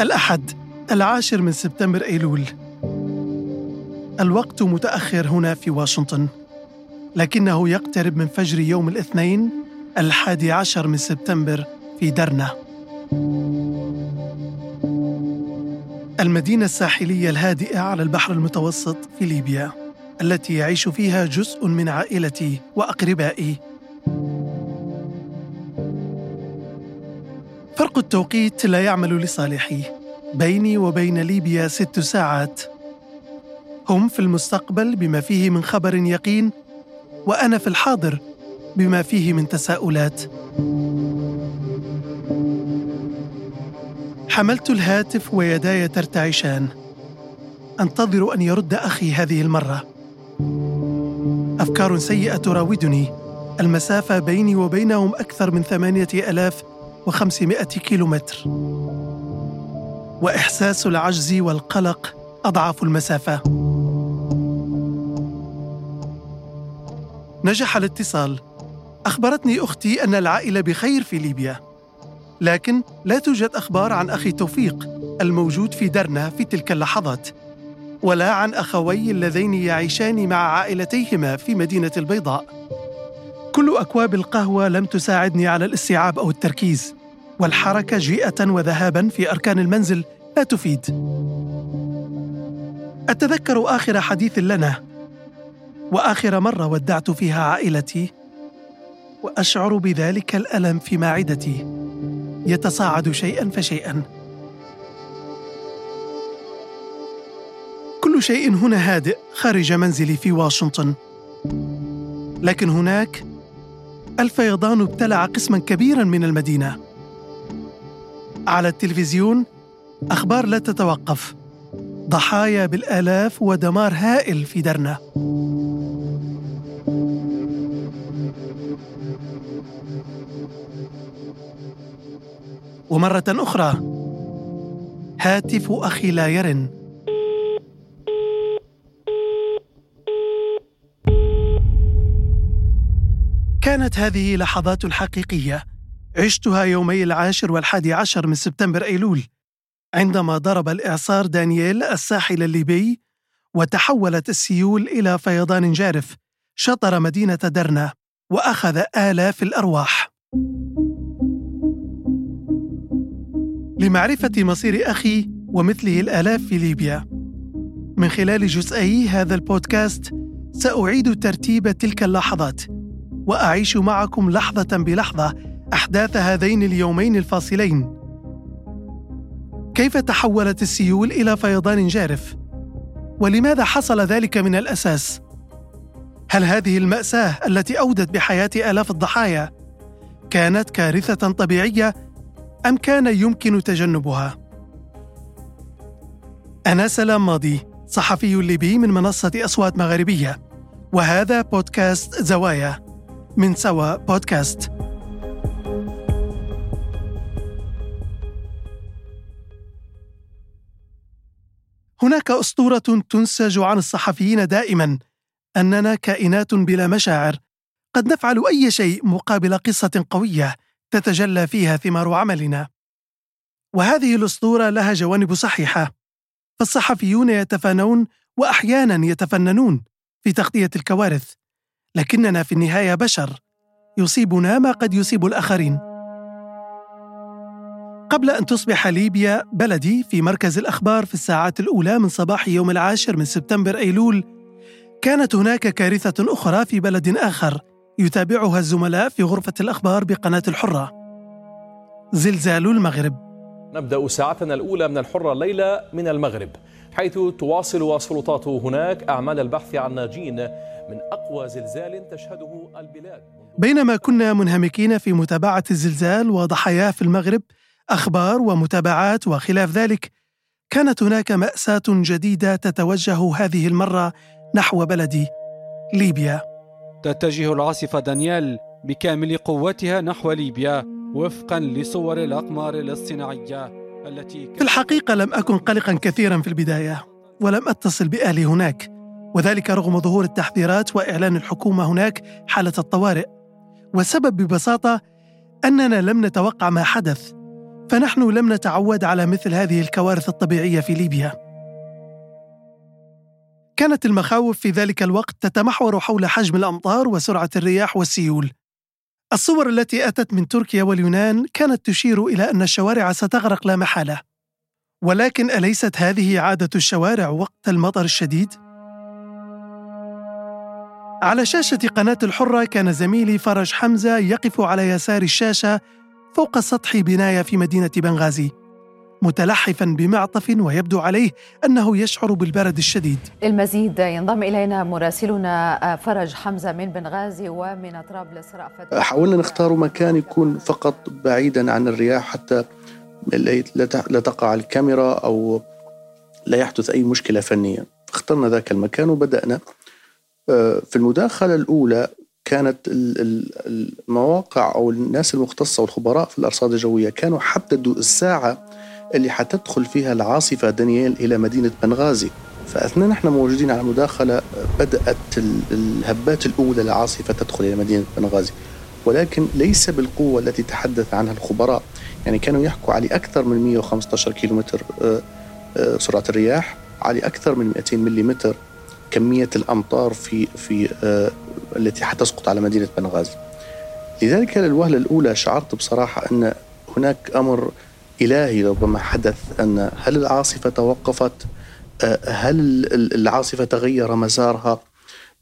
الأحد العاشر من سبتمبر أيلول. الوقت متأخر هنا في واشنطن لكنه يقترب من فجر يوم الاثنين الحادي عشر من سبتمبر في درنا. المدينة الساحلية الهادئة على البحر المتوسط في ليبيا التي يعيش فيها جزء من عائلتي وأقربائي. فرق التوقيت لا يعمل لصالحي. بيني وبين ليبيا ست ساعات. هم في المستقبل بما فيه من خبر يقين وأنا في الحاضر بما فيه من تساؤلات. حملت الهاتف ويداي ترتعشان. أنتظر أن يرد أخي هذه المرة. أفكار سيئة تراودني. المسافة بيني وبينهم أكثر من ثمانية آلاف وخمسمائة كيلومتر. وإحساس العجز والقلق أضعاف المسافة. نجح الاتصال. أخبرتني أختي أن العائلة بخير في ليبيا. لكن لا توجد أخبار عن أخي توفيق الموجود في درنا في تلك اللحظات. ولا عن أخوي اللذين يعيشان مع عائلتيهما في مدينة البيضاء. كل أكواب القهوة لم تساعدني على الاستيعاب أو التركيز. والحركة جيئة وذهابا في أركان المنزل. لا تفيد. أتذكر آخر حديث لنا وآخر مرة ودعت فيها عائلتي وأشعر بذلك الألم في معدتي. يتصاعد شيئا فشيئا. كل شيء هنا هادئ خارج منزلي في واشنطن. لكن هناك الفيضان ابتلع قسما كبيرا من المدينة. على التلفزيون أخبار لا تتوقف. ضحايا بالآلاف ودمار هائل في درنا. ومرة أخرى هاتف أخي لا يرن. كانت هذه لحظات حقيقية. عشتها يومي العاشر والحادي عشر من سبتمبر أيلول عندما ضرب الإعصار دانييل الساحل الليبي وتحولت السيول إلى فيضان جارف شطر مدينة درنا وأخذ آلاف الأرواح. لمعرفة مصير أخي ومثله الآلاف في ليبيا. من خلال جزئي هذا البودكاست سأعيد ترتيب تلك اللحظات وأعيش معكم لحظة بلحظة أحداث هذين اليومين الفاصلين. كيف تحولت السيول إلى فيضان جارف؟ ولماذا حصل ذلك من الأساس؟ هل هذه المأساة التي أودت بحياة آلاف الضحايا كانت كارثة طبيعية أم كان يمكن تجنبها؟ أنا سلام ماضي صحفي ليبي من منصة أصوات مغاربيه وهذا بودكاست زوايا من سوا بودكاست. هناك أسطورة تنسج عن الصحفيين دائما. أننا كائنات بلا مشاعر. قد نفعل أي شيء مقابل قصة قوية تتجلى فيها ثمار عملنا. وهذه الأسطورة لها جوانب صحيحة. فالصحفيون يتفانون واحيانا يتفننون في تغطية الكوارث. لكننا في النهاية بشر. يصيبنا ما قد يصيب الآخرين. قبل أن تصبح ليبيا بلدي في مركز الأخبار في الساعات الأولى من صباح يوم العاشر من سبتمبر أيلول كانت هناك كارثة أخرى في بلد آخر يتابعها الزملاء في غرفة الأخبار بقناة الحرة. زلزال المغرب. نبدأ ساعتنا الأولى من الحرة الليلة من المغرب حيث تواصل السلطات هناك أعمال البحث عن ناجين من أقوى زلزال تشهده البلاد. بينما كنا منهمكين في متابعة الزلزال وضحاياه في المغرب أخبار ومتابعات وخلاف ذلك كانت هناك مأساة جديدة تتوجه هذه المرة نحو بلدي ليبيا. تتجه العاصفة دانيال بكامل قوتها نحو ليبيا وفقا لصور الأقمار الاصطناعية التي في الحقيقة لم أكن قلقا كثيرا في البداية ولم أتصل بأهلي هناك وذلك رغم ظهور التحذيرات وإعلان الحكومة هناك حالة الطوارئ. والسبب ببساطة أننا لم نتوقع ما حدث. فنحن لم نتعود على مثل هذه الكوارث الطبيعية في ليبيا. كانت المخاوف في ذلك الوقت تتمحور حول حجم الأمطار وسرعة الرياح والسيول. الصور التي أتت من تركيا واليونان كانت تشير إلى أن الشوارع ستغرق لا محالة. ولكن أليست هذه عادة الشوارع وقت المطر الشديد؟ على شاشة قناة الحرة كان زميلي فرج حمزة يقف على يسار الشاشة فوق سطح بناية في مدينة بنغازي متلحفا بمعطف ويبدو عليه أنه يشعر بالبرد الشديد. المزيد ينضم إلينا مراسلنا فرج حمزة من بنغازي ومن طرابلس رأفت. حاولنا نختار مكان يكون فقط بعيدا عن الرياح حتى لا تقع الكاميرا أو لا يحدث أي مشكلة فنية. اخترنا ذاك المكان وبدأنا آه، في المداخلة الأولى كانت المواقع أو الناس المختصة والخبراء في الأرصاد الجوية كانوا حددوا الساعة اللي حتدخل فيها العاصفة دانييل إلى مدينة بنغازي. فأثناء نحن موجودين على المداخلة بدأت الهبات الأولى للعاصفة تدخل إلى مدينة بنغازي. ولكن ليس بالقوة التي تحدث عنها الخبراء. يعني كانوا يحكوا على أكثر من 115 كيلومتر آه، آه، سرعة الرياح على أكثر من 200 ملم كمية الأمطار في في آه، التي حتسقط على مدينة بنغازي. لذلك الوهلة الأولى شعرت بصراحة أن هناك أمر إلهي ربما حدث أن هل العاصفة توقفت؟ آه، هل العاصفة تغير مسارها؟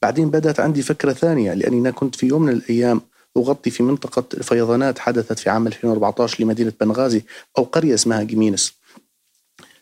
بعدين بدأت عندي فكرة ثانية لأني كنت في يوم من الأيام أغطي في منطقة فيضانات حدثت في عام 2014 لمدينة بنغازي أو قرية اسمها جيمينس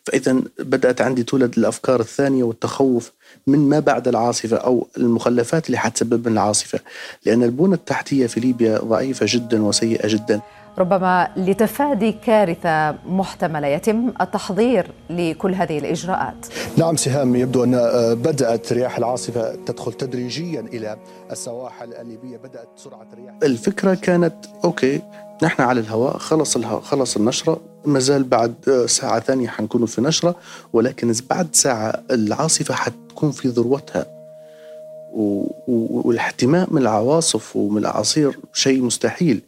فإذا بدأت عندي تولد الأفكار الثانية والتخوف من ما بعد العاصفة أو المخلفات اللي حتسبب من العاصفة لأن البنى التحتية في ليبيا ضعيفة جدا وسيئة جدا. ربما لتفادي كارثة محتملة يتم التحضير لكل هذه الإجراءات. نعم سهام يبدو أن بدأت رياح العاصفة تدخل تدريجيا إلى السواحل الليبية بدأت سرعة الرياح الفكرة كانت أوكي نحن على الهواء خلص الهواء خلص النشرة ما زال بعد ساعة ثانية حنكون في نشرة ولكن بعد ساعة العاصفة حتكون في ذروتها. والاحتماء من العواصف ومن الأعاصير شيء مستحيل.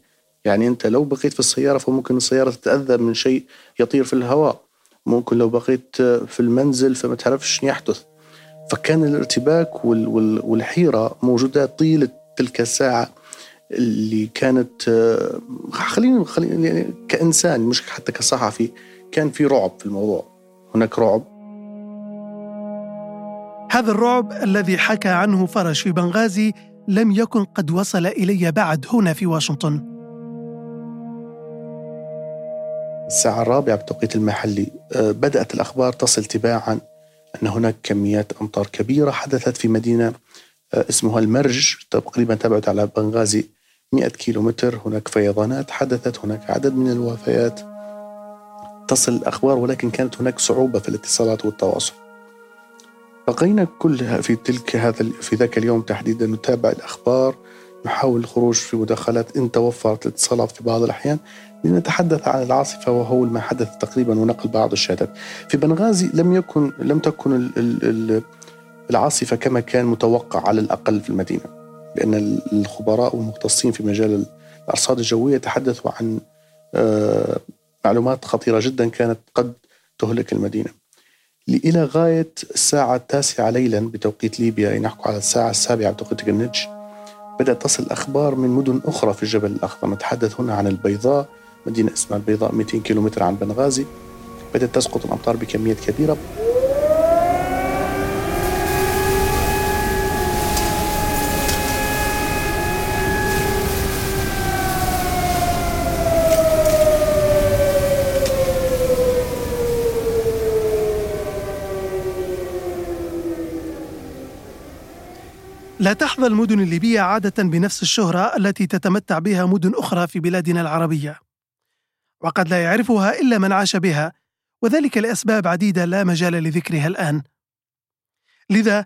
يعني أنت لو بقيت في السيارة فممكن السيارة تتأذى من شيء يطير في الهواء. ممكن لو بقيت في المنزل فما تعرفش يحدث. فكان الارتباك والحيرة موجودة طيلة تلك الساعة. اللي كانت خليني خليني يعني كإنسان مش حتى كصحفي كان في رعب في الموضوع. هناك رعب. هذا الرعب الذي حكى عنه فرج في بنغازي لم يكن قد وصل إلي بعد هنا في واشنطن. الساعة الرابعة بالتوقيت المحلي آه، بدأت الأخبار تصل تباعا أن هناك كميات أمطار كبيرة حدثت في مدينة آه، اسمها المرج تقريبا تبعد على بنغازي. 100 كيلو متر هناك فيضانات حدثت هناك عدد من الوفيات. تصل الأخبار ولكن كانت هناك صعوبة في الاتصالات والتواصل. بقينا كلها في تلك هذا في ذاك اليوم تحديدا نتابع الأخبار نحاول الخروج في مداخلات إن توفرت الاتصالات في بعض الأحيان لنتحدث عن العاصفة وهو ما حدث تقريبا ونقل بعض الشهادات. في بنغازي لم يكن لم تكن العاصفة كما كان متوقع على الأقل في المدينة. لأن الخبراء والمختصين في مجال الأرصاد الجوية تحدثوا عن آه، معلومات خطيرة جدا كانت قد تهلك المدينة. إلى غاية الساعة التاسعة ليلا بتوقيت ليبيا نحكي على الساعة السابعة بتوقيت جرينتش بدأت تصل أخبار من مدن أخرى في الجبل الأخضر. نتحدث هنا عن البيضاء مدينة اسمها البيضاء 200 كيلومتر عن بنغازي بدأت تسقط الأمطار بكميات كبيرة. لا تحظى المدن الليبية عادة بنفس الشهرة التي تتمتع بها مدن أخرى في بلادنا العربية. وقد لا يعرفها إلا من عاش بها وذلك لأسباب عديدة لا مجال لذكرها الآن. لذا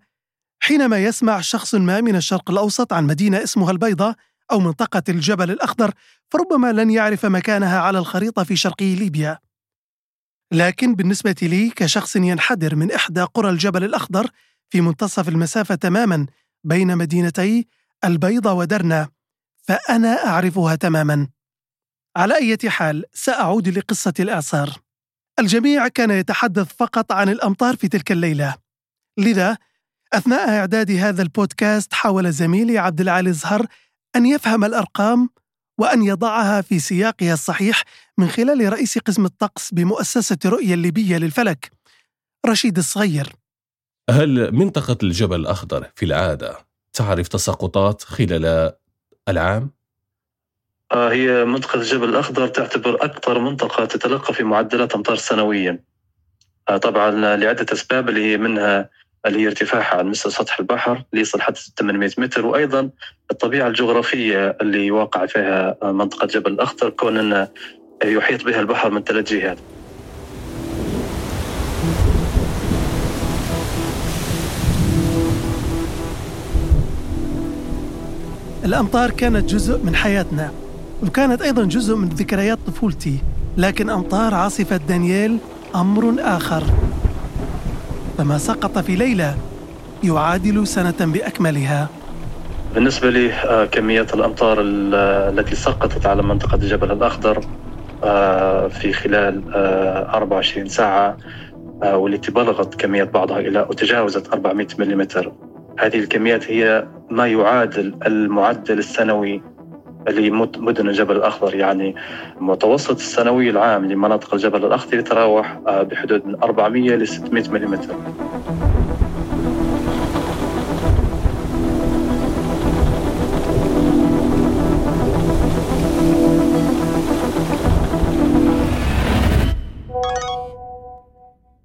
حينما يسمع شخص ما من الشرق الأوسط عن مدينة اسمها البيضة أو منطقة الجبل الأخضر فربما لن يعرف مكانها على الخريطة في شرقي ليبيا. لكن بالنسبة لي كشخص ينحدر من إحدى قرى الجبل الأخضر في منتصف المسافة تماما بين مدينتي البيضة ودرنا فأنا أعرفها تماما. على أي حال سأعود لقصة الإعصار الجميع كان يتحدث فقط عن الأمطار في تلك الليلة. لذا أثناء إعداد هذا البودكاست حاول زميلي عبد العالي زهر أن يفهم الأرقام وأن يضعها في سياقها الصحيح من خلال رئيس قسم الطقس بمؤسسة رؤية الليبية للفلك رشيد الصغير. هل منطقة الجبل الأخضر في العادة تعرف تساقطات خلال العام؟ آه، هي منطقة الجبل الأخضر تعتبر أكثر منطقة تتلقى في معدلات أمطار سنويا آه، طبعا لعدة أسباب اللي هي منها اللي هي ارتفاعها عن مستوى سطح البحر اللي يصل حتى 800 متر وأيضا الطبيعة الجغرافية اللي واقع فيها منطقة جبل الأخضر كون انه يحيط بها البحر من ثلاث جهات. الأمطار كانت جزء من حياتنا وكانت أيضا جزء من ذكريات طفولتي لكن أمطار عاصفة دانييل أمر آخر. فما سقط في ليلة يعادل سنة بأكملها. بالنسبة لي آه، كميات الأمطار التي سقطت على منطقة الجبل الأخضر آه، في خلال 24 آه، ساعة والتي بلغت كمية بعضها إلى وتجاوزت 400 ملم هذه الكميات هي ما يعادل المعدل السنوي لمدن الجبل الأخضر يعني متوسط السنوي العام لمناطق الجبل الأخضر يتراوح آه، بحدود من 400 ل 600 ملم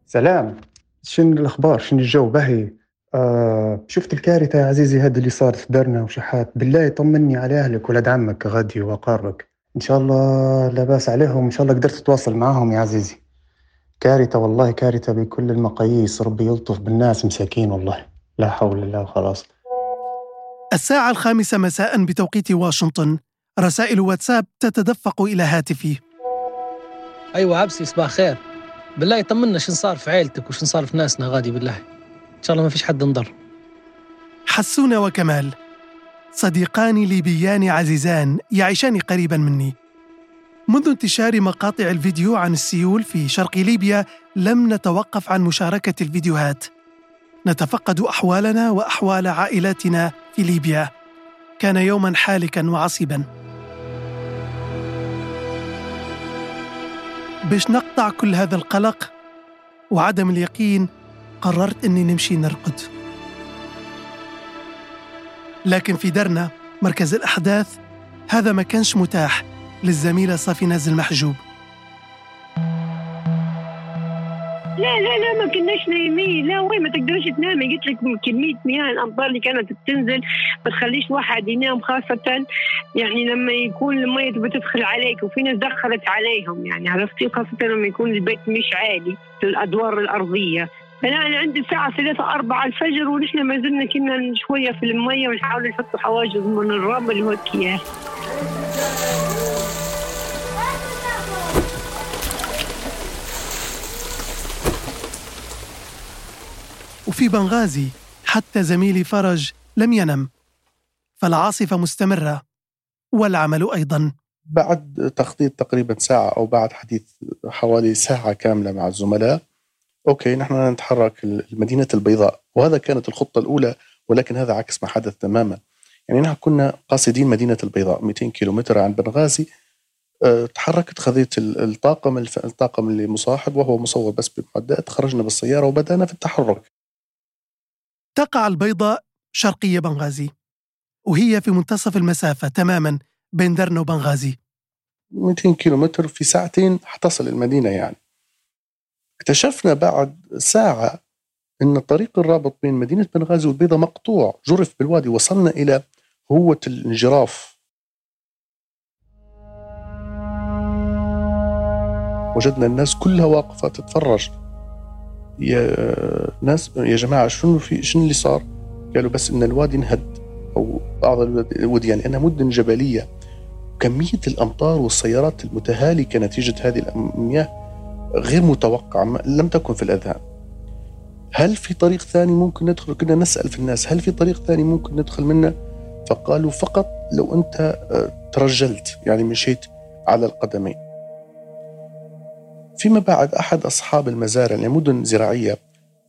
سلام. شنو الأخبار؟ شنو الجو؟ باهي. آه شفت الكارثة يا عزيزي هذا اللي صار في دارنا وشحات. بالله طمني على أهلك ولاد عمك غادي وأقاربك إن شاء الله لا بأس عليهم إن شاء الله قدرت تتواصل معاهم يا عزيزي. كارثة والله كارثة بكل المقاييس. ربي يلطف بالناس مساكين والله. لا حول الله خلاص. الساعة الخامسة مساء بتوقيت واشنطن. رسائل واتساب تتدفق إلى هاتفي. أيوة عبسي صباح خير. بالله طمنا شن صار في عيلتك وشن صار في ناسنا غادي بالله. شاء الله ما فيش حد انضر. حسون وكمال صديقان ليبيان عزيزان يعيشان قريبا مني. منذ انتشار مقاطع الفيديو عن السيول في شرق ليبيا لم نتوقف عن مشاركة الفيديوهات. نتفقد أحوالنا وأحوال عائلاتنا في ليبيا. كان يوما حالكا وعصيبا. باش نقطع كل هذا القلق وعدم اليقين قررت إني نمشي نرقد. لكن في درنا مركز الأحداث هذا ما كانش متاح للزميلة صافي نازل محجوب. لا لا لا ما كناش نايمين. لا وين ما تقدرش تنامي. قلت لك كمية مياه الامطار اللي كانت بتنزل ما تخليش واحد ينام خاصة يعني لما يكون المية بتدخل عليك وفي ناس دخلت عليهم يعني عرفتي؟ خاصة لما يكون البيت مش عالي في الادوار الارضيه أنا عندي الساعة ثلاثة أربعة الفجر ونحن ما زلنا كنا شوية في المية ونحاول نحط حواجز من الرمل والكياه وفي بنغازي حتى زميلي فرج لم ينم فالعاصفة مستمرة والعمل أيضا. بعد تخطيط تقريبا ساعة أو بعد حديث حوالي ساعة كاملة مع الزملاء أوكي نحن نتحرك المدينة البيضاء. وهذا كانت الخطة الأولى ولكن هذا عكس ما حدث تماما. يعني نحن كنا قاصدين مدينة البيضاء 200 كيلومتر عن بنغازي. أه تحركت خذيت الطاقم الطاقم اللي مصاحب وهو مصور بس بمعدات. خرجنا بالسيارة وبدأنا في التحرك. تقع البيضاء شرقية بنغازي وهي في منتصف المسافة تماما بين درنا وبنغازي. 200 كيلومتر في ساعتين حتصل المدينة يعني. اكتشفنا بعد ساعة أن الطريق الرابط بين مدينة بنغازي والبيضة مقطوع جرف بالوادي وصلنا إلى هوة الانجراف. وجدنا الناس كلها واقفة تتفرج. يا ناس يا جماعة شنو في شنو اللي صار؟ قالوا بس إن الوادي انهد أو بعض الوديان يعني لأنها مدن جبلية. كمية الأمطار والسيارات المتهالكة نتيجة هذه المياه غير متوقعة لم تكن في الأذهان. هل في طريق ثاني ممكن ندخل؟ كنا نسأل في الناس هل في طريق ثاني ممكن ندخل منه فقالوا فقط لو أنت آه، ترجلت يعني مشيت على القدمين. فيما بعد أحد أصحاب المزارع يعني مدن زراعية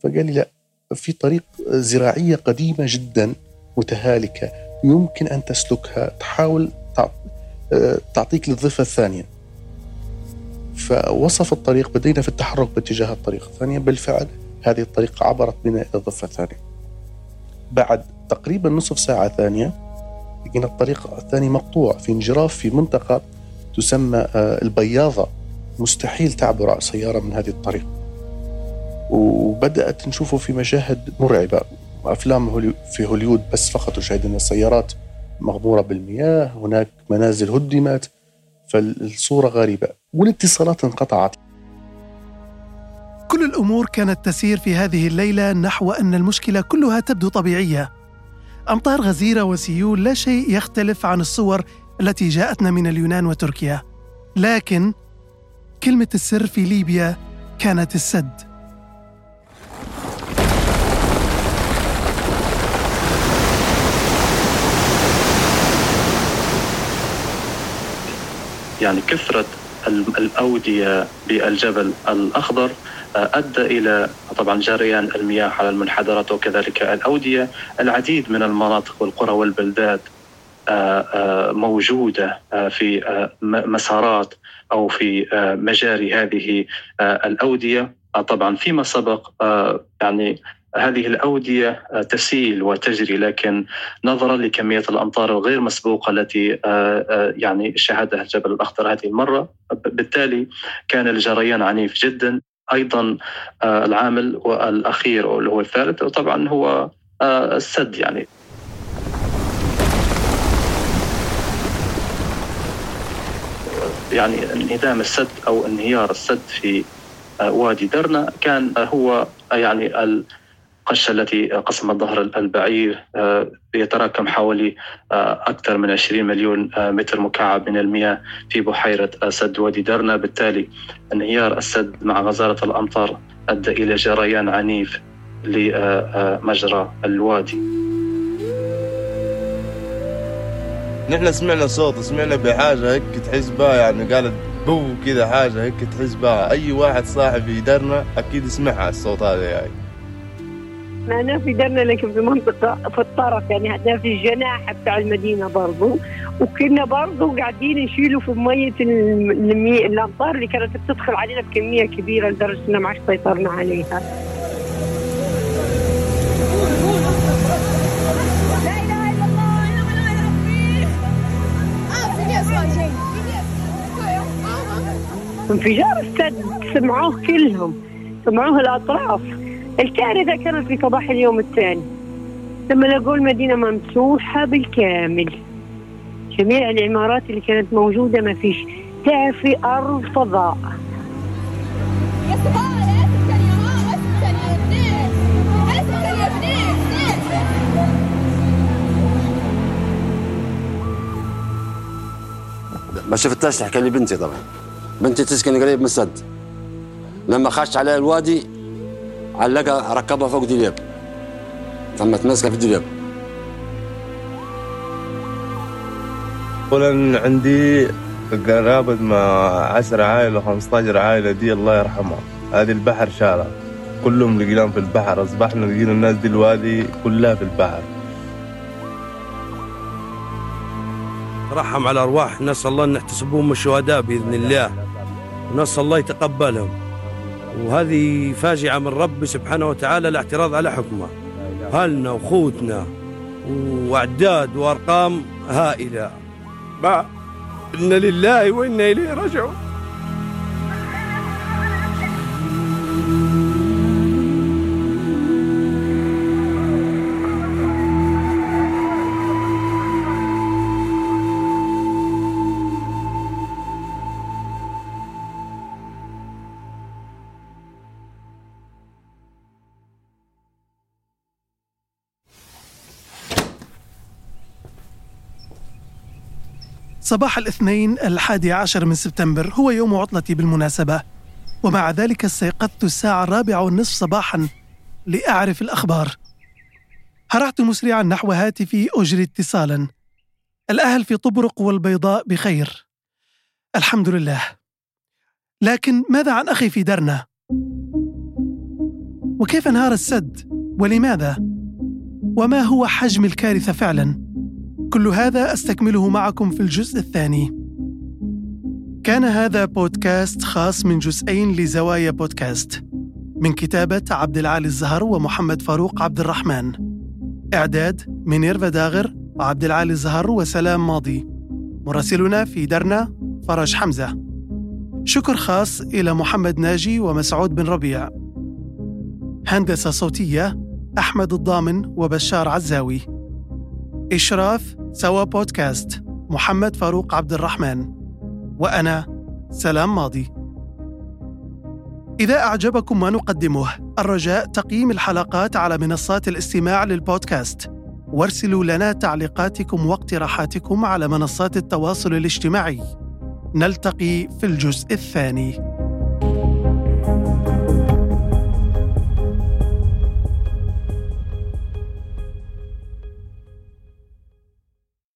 فقال لي لا في طريق زراعية قديمة جدا متهالكة يمكن أن تسلكها تحاول آه، تعطيك للضفة الثانية. فوصف الطريق بدينا في التحرك باتجاه الطريق الثانية بالفعل هذه الطريق عبرت بنا إلى الضفة الثانية. بعد تقريبا نصف ساعة ثانية لقينا الطريق الثاني مقطوع في انجراف في منطقة تسمى آه، البياضة. مستحيل تعبر سيارة من هذه الطريق. وبدأت نشوفه في مشاهد مرعبة. أفلام في هوليود بس فقط تشاهد أن السيارات مغمورة بالمياه هناك منازل هدمت. فالصورة غريبة والاتصالات انقطعت. كل الأمور كانت تسير في هذه الليلة نحو أن المشكلة كلها تبدو طبيعية. أمطار غزيرة وسيول لا شيء يختلف عن الصور التي جاءتنا من اليونان وتركيا. لكن كلمة السر في ليبيا كانت السد. يعني كثرة الأودية بالجبل الأخضر آه، أدى إلى طبعا جريان المياه على المنحدرات وكذلك الأودية. العديد من المناطق والقرى والبلدات آه، آه، موجودة في مسارات أو في مجاري هذه الأودية. طبعا فيما سبق يعني هذه الأودية تسيل وتجري لكن نظرا لكمية الأمطار الغير مسبوقة التي يعني شهدها الجبل الأخضر هذه المرة. بالتالي كان الجريان عنيف جدا. أيضا آه، العامل الاخير اللي هو الثالث طبعا هو آه، السد يعني. يعني انهدام السد أو انهيار السد في آه، وادي درنا كان هو يعني القشة التي قسمت ظهر البعير آه، يتراكم حوالي آه، أكثر من 20 مليون آه، متر مكعب من المياه في بحيرة سد وادي درنا بالتالي انهيار السد مع غزارة الأمطار أدى إلى جريان عنيف لمجرى الوادي. نحن سمعنا صوت سمعنا بحاجة هيك تحس بها يعني قالت بو كذا حاجة هيك تحس بها. أي واحد صاحب يدرنا أكيد يسمعها الصوت هذا يعني. إحنا في درنا لكن في منطقة في الطرف يعني هذا في الجناح بتاع المدينة برضو. وكنا برضو قاعدين نشيلوا في مية المي... الأمطار اللي كانت بتدخل علينا بكمية كبيرة لدرجة إن ما عادش سيطرنا عليها. انفجار السد سمعوه كلهم سمعوه الأطراف. الكارثة كانت في صباح اليوم الثاني. لما لقوا المدينة ممسوحة بالكامل. جميع العمارات اللي كانت موجودة ما فيش. تعفي أرض فضاء. ما شفتهاش تحكي لي بنتي طبعا. بنتي تسكن قريب من السد. لما خش على الوادي علقها ركبها فوق دليب ثم تمسكها في دليب اولا عندي قرابة مع 10 عائلة 15 عائلة دي الله يرحمها. هذه البحر شالها كلهم لقيناهم في البحر. أصبحنا لقينا الناس دي الوادي كلها في البحر. رحم على أرواح. نسأل الله أن نحتسبهم الشهداء بإذن الله. ونسال الله يتقبلهم. وهذه فاجعة من رب سبحانه وتعالى الاعتراض على حكمه. أهلنا وخوتنا وأعداد وأرقام هائلة. ما إن لله وإنا إليه راجعون. صباح الاثنين الحادي عشر من سبتمبر هو يوم عطلتي بالمناسبة ومع ذلك استيقظت الساعة الرابعة والنصف صباحا لأعرف الأخبار هرعت مسرعا نحو هاتفي أجري اتصالا الأهل في طبرق والبيضاء بخير الحمد لله لكن ماذا عن أخي في درنا؟ وكيف انهار السد؟ ولماذا؟ وما هو حجم الكارثة فعلا؟ كل هذا أستكمله معكم في الجزء الثاني. كان هذا بودكاست خاص من جزئين لزوايا بودكاست. من كتابة عبد العالي الزهر ومحمد فاروق عبد الرحمن. إعداد منير فداغر وعبد العالي الزهر وسلام ماضي. مراسلنا في درنا فرج حمزة. شكر خاص إلى محمد ناجي ومسعود بن ربيع. هندسة صوتية أحمد الضامن وبشار عزاوي. إشراف سوا بودكاست. محمد فاروق عبد الرحمن. وأنا سلام ماضي. إذا أعجبكم ما نقدمه الرجاء تقييم الحلقات على منصات الاستماع للبودكاست. وارسلوا لنا تعليقاتكم واقتراحاتكم على منصات التواصل الاجتماعي. نلتقي في الجزء الثاني.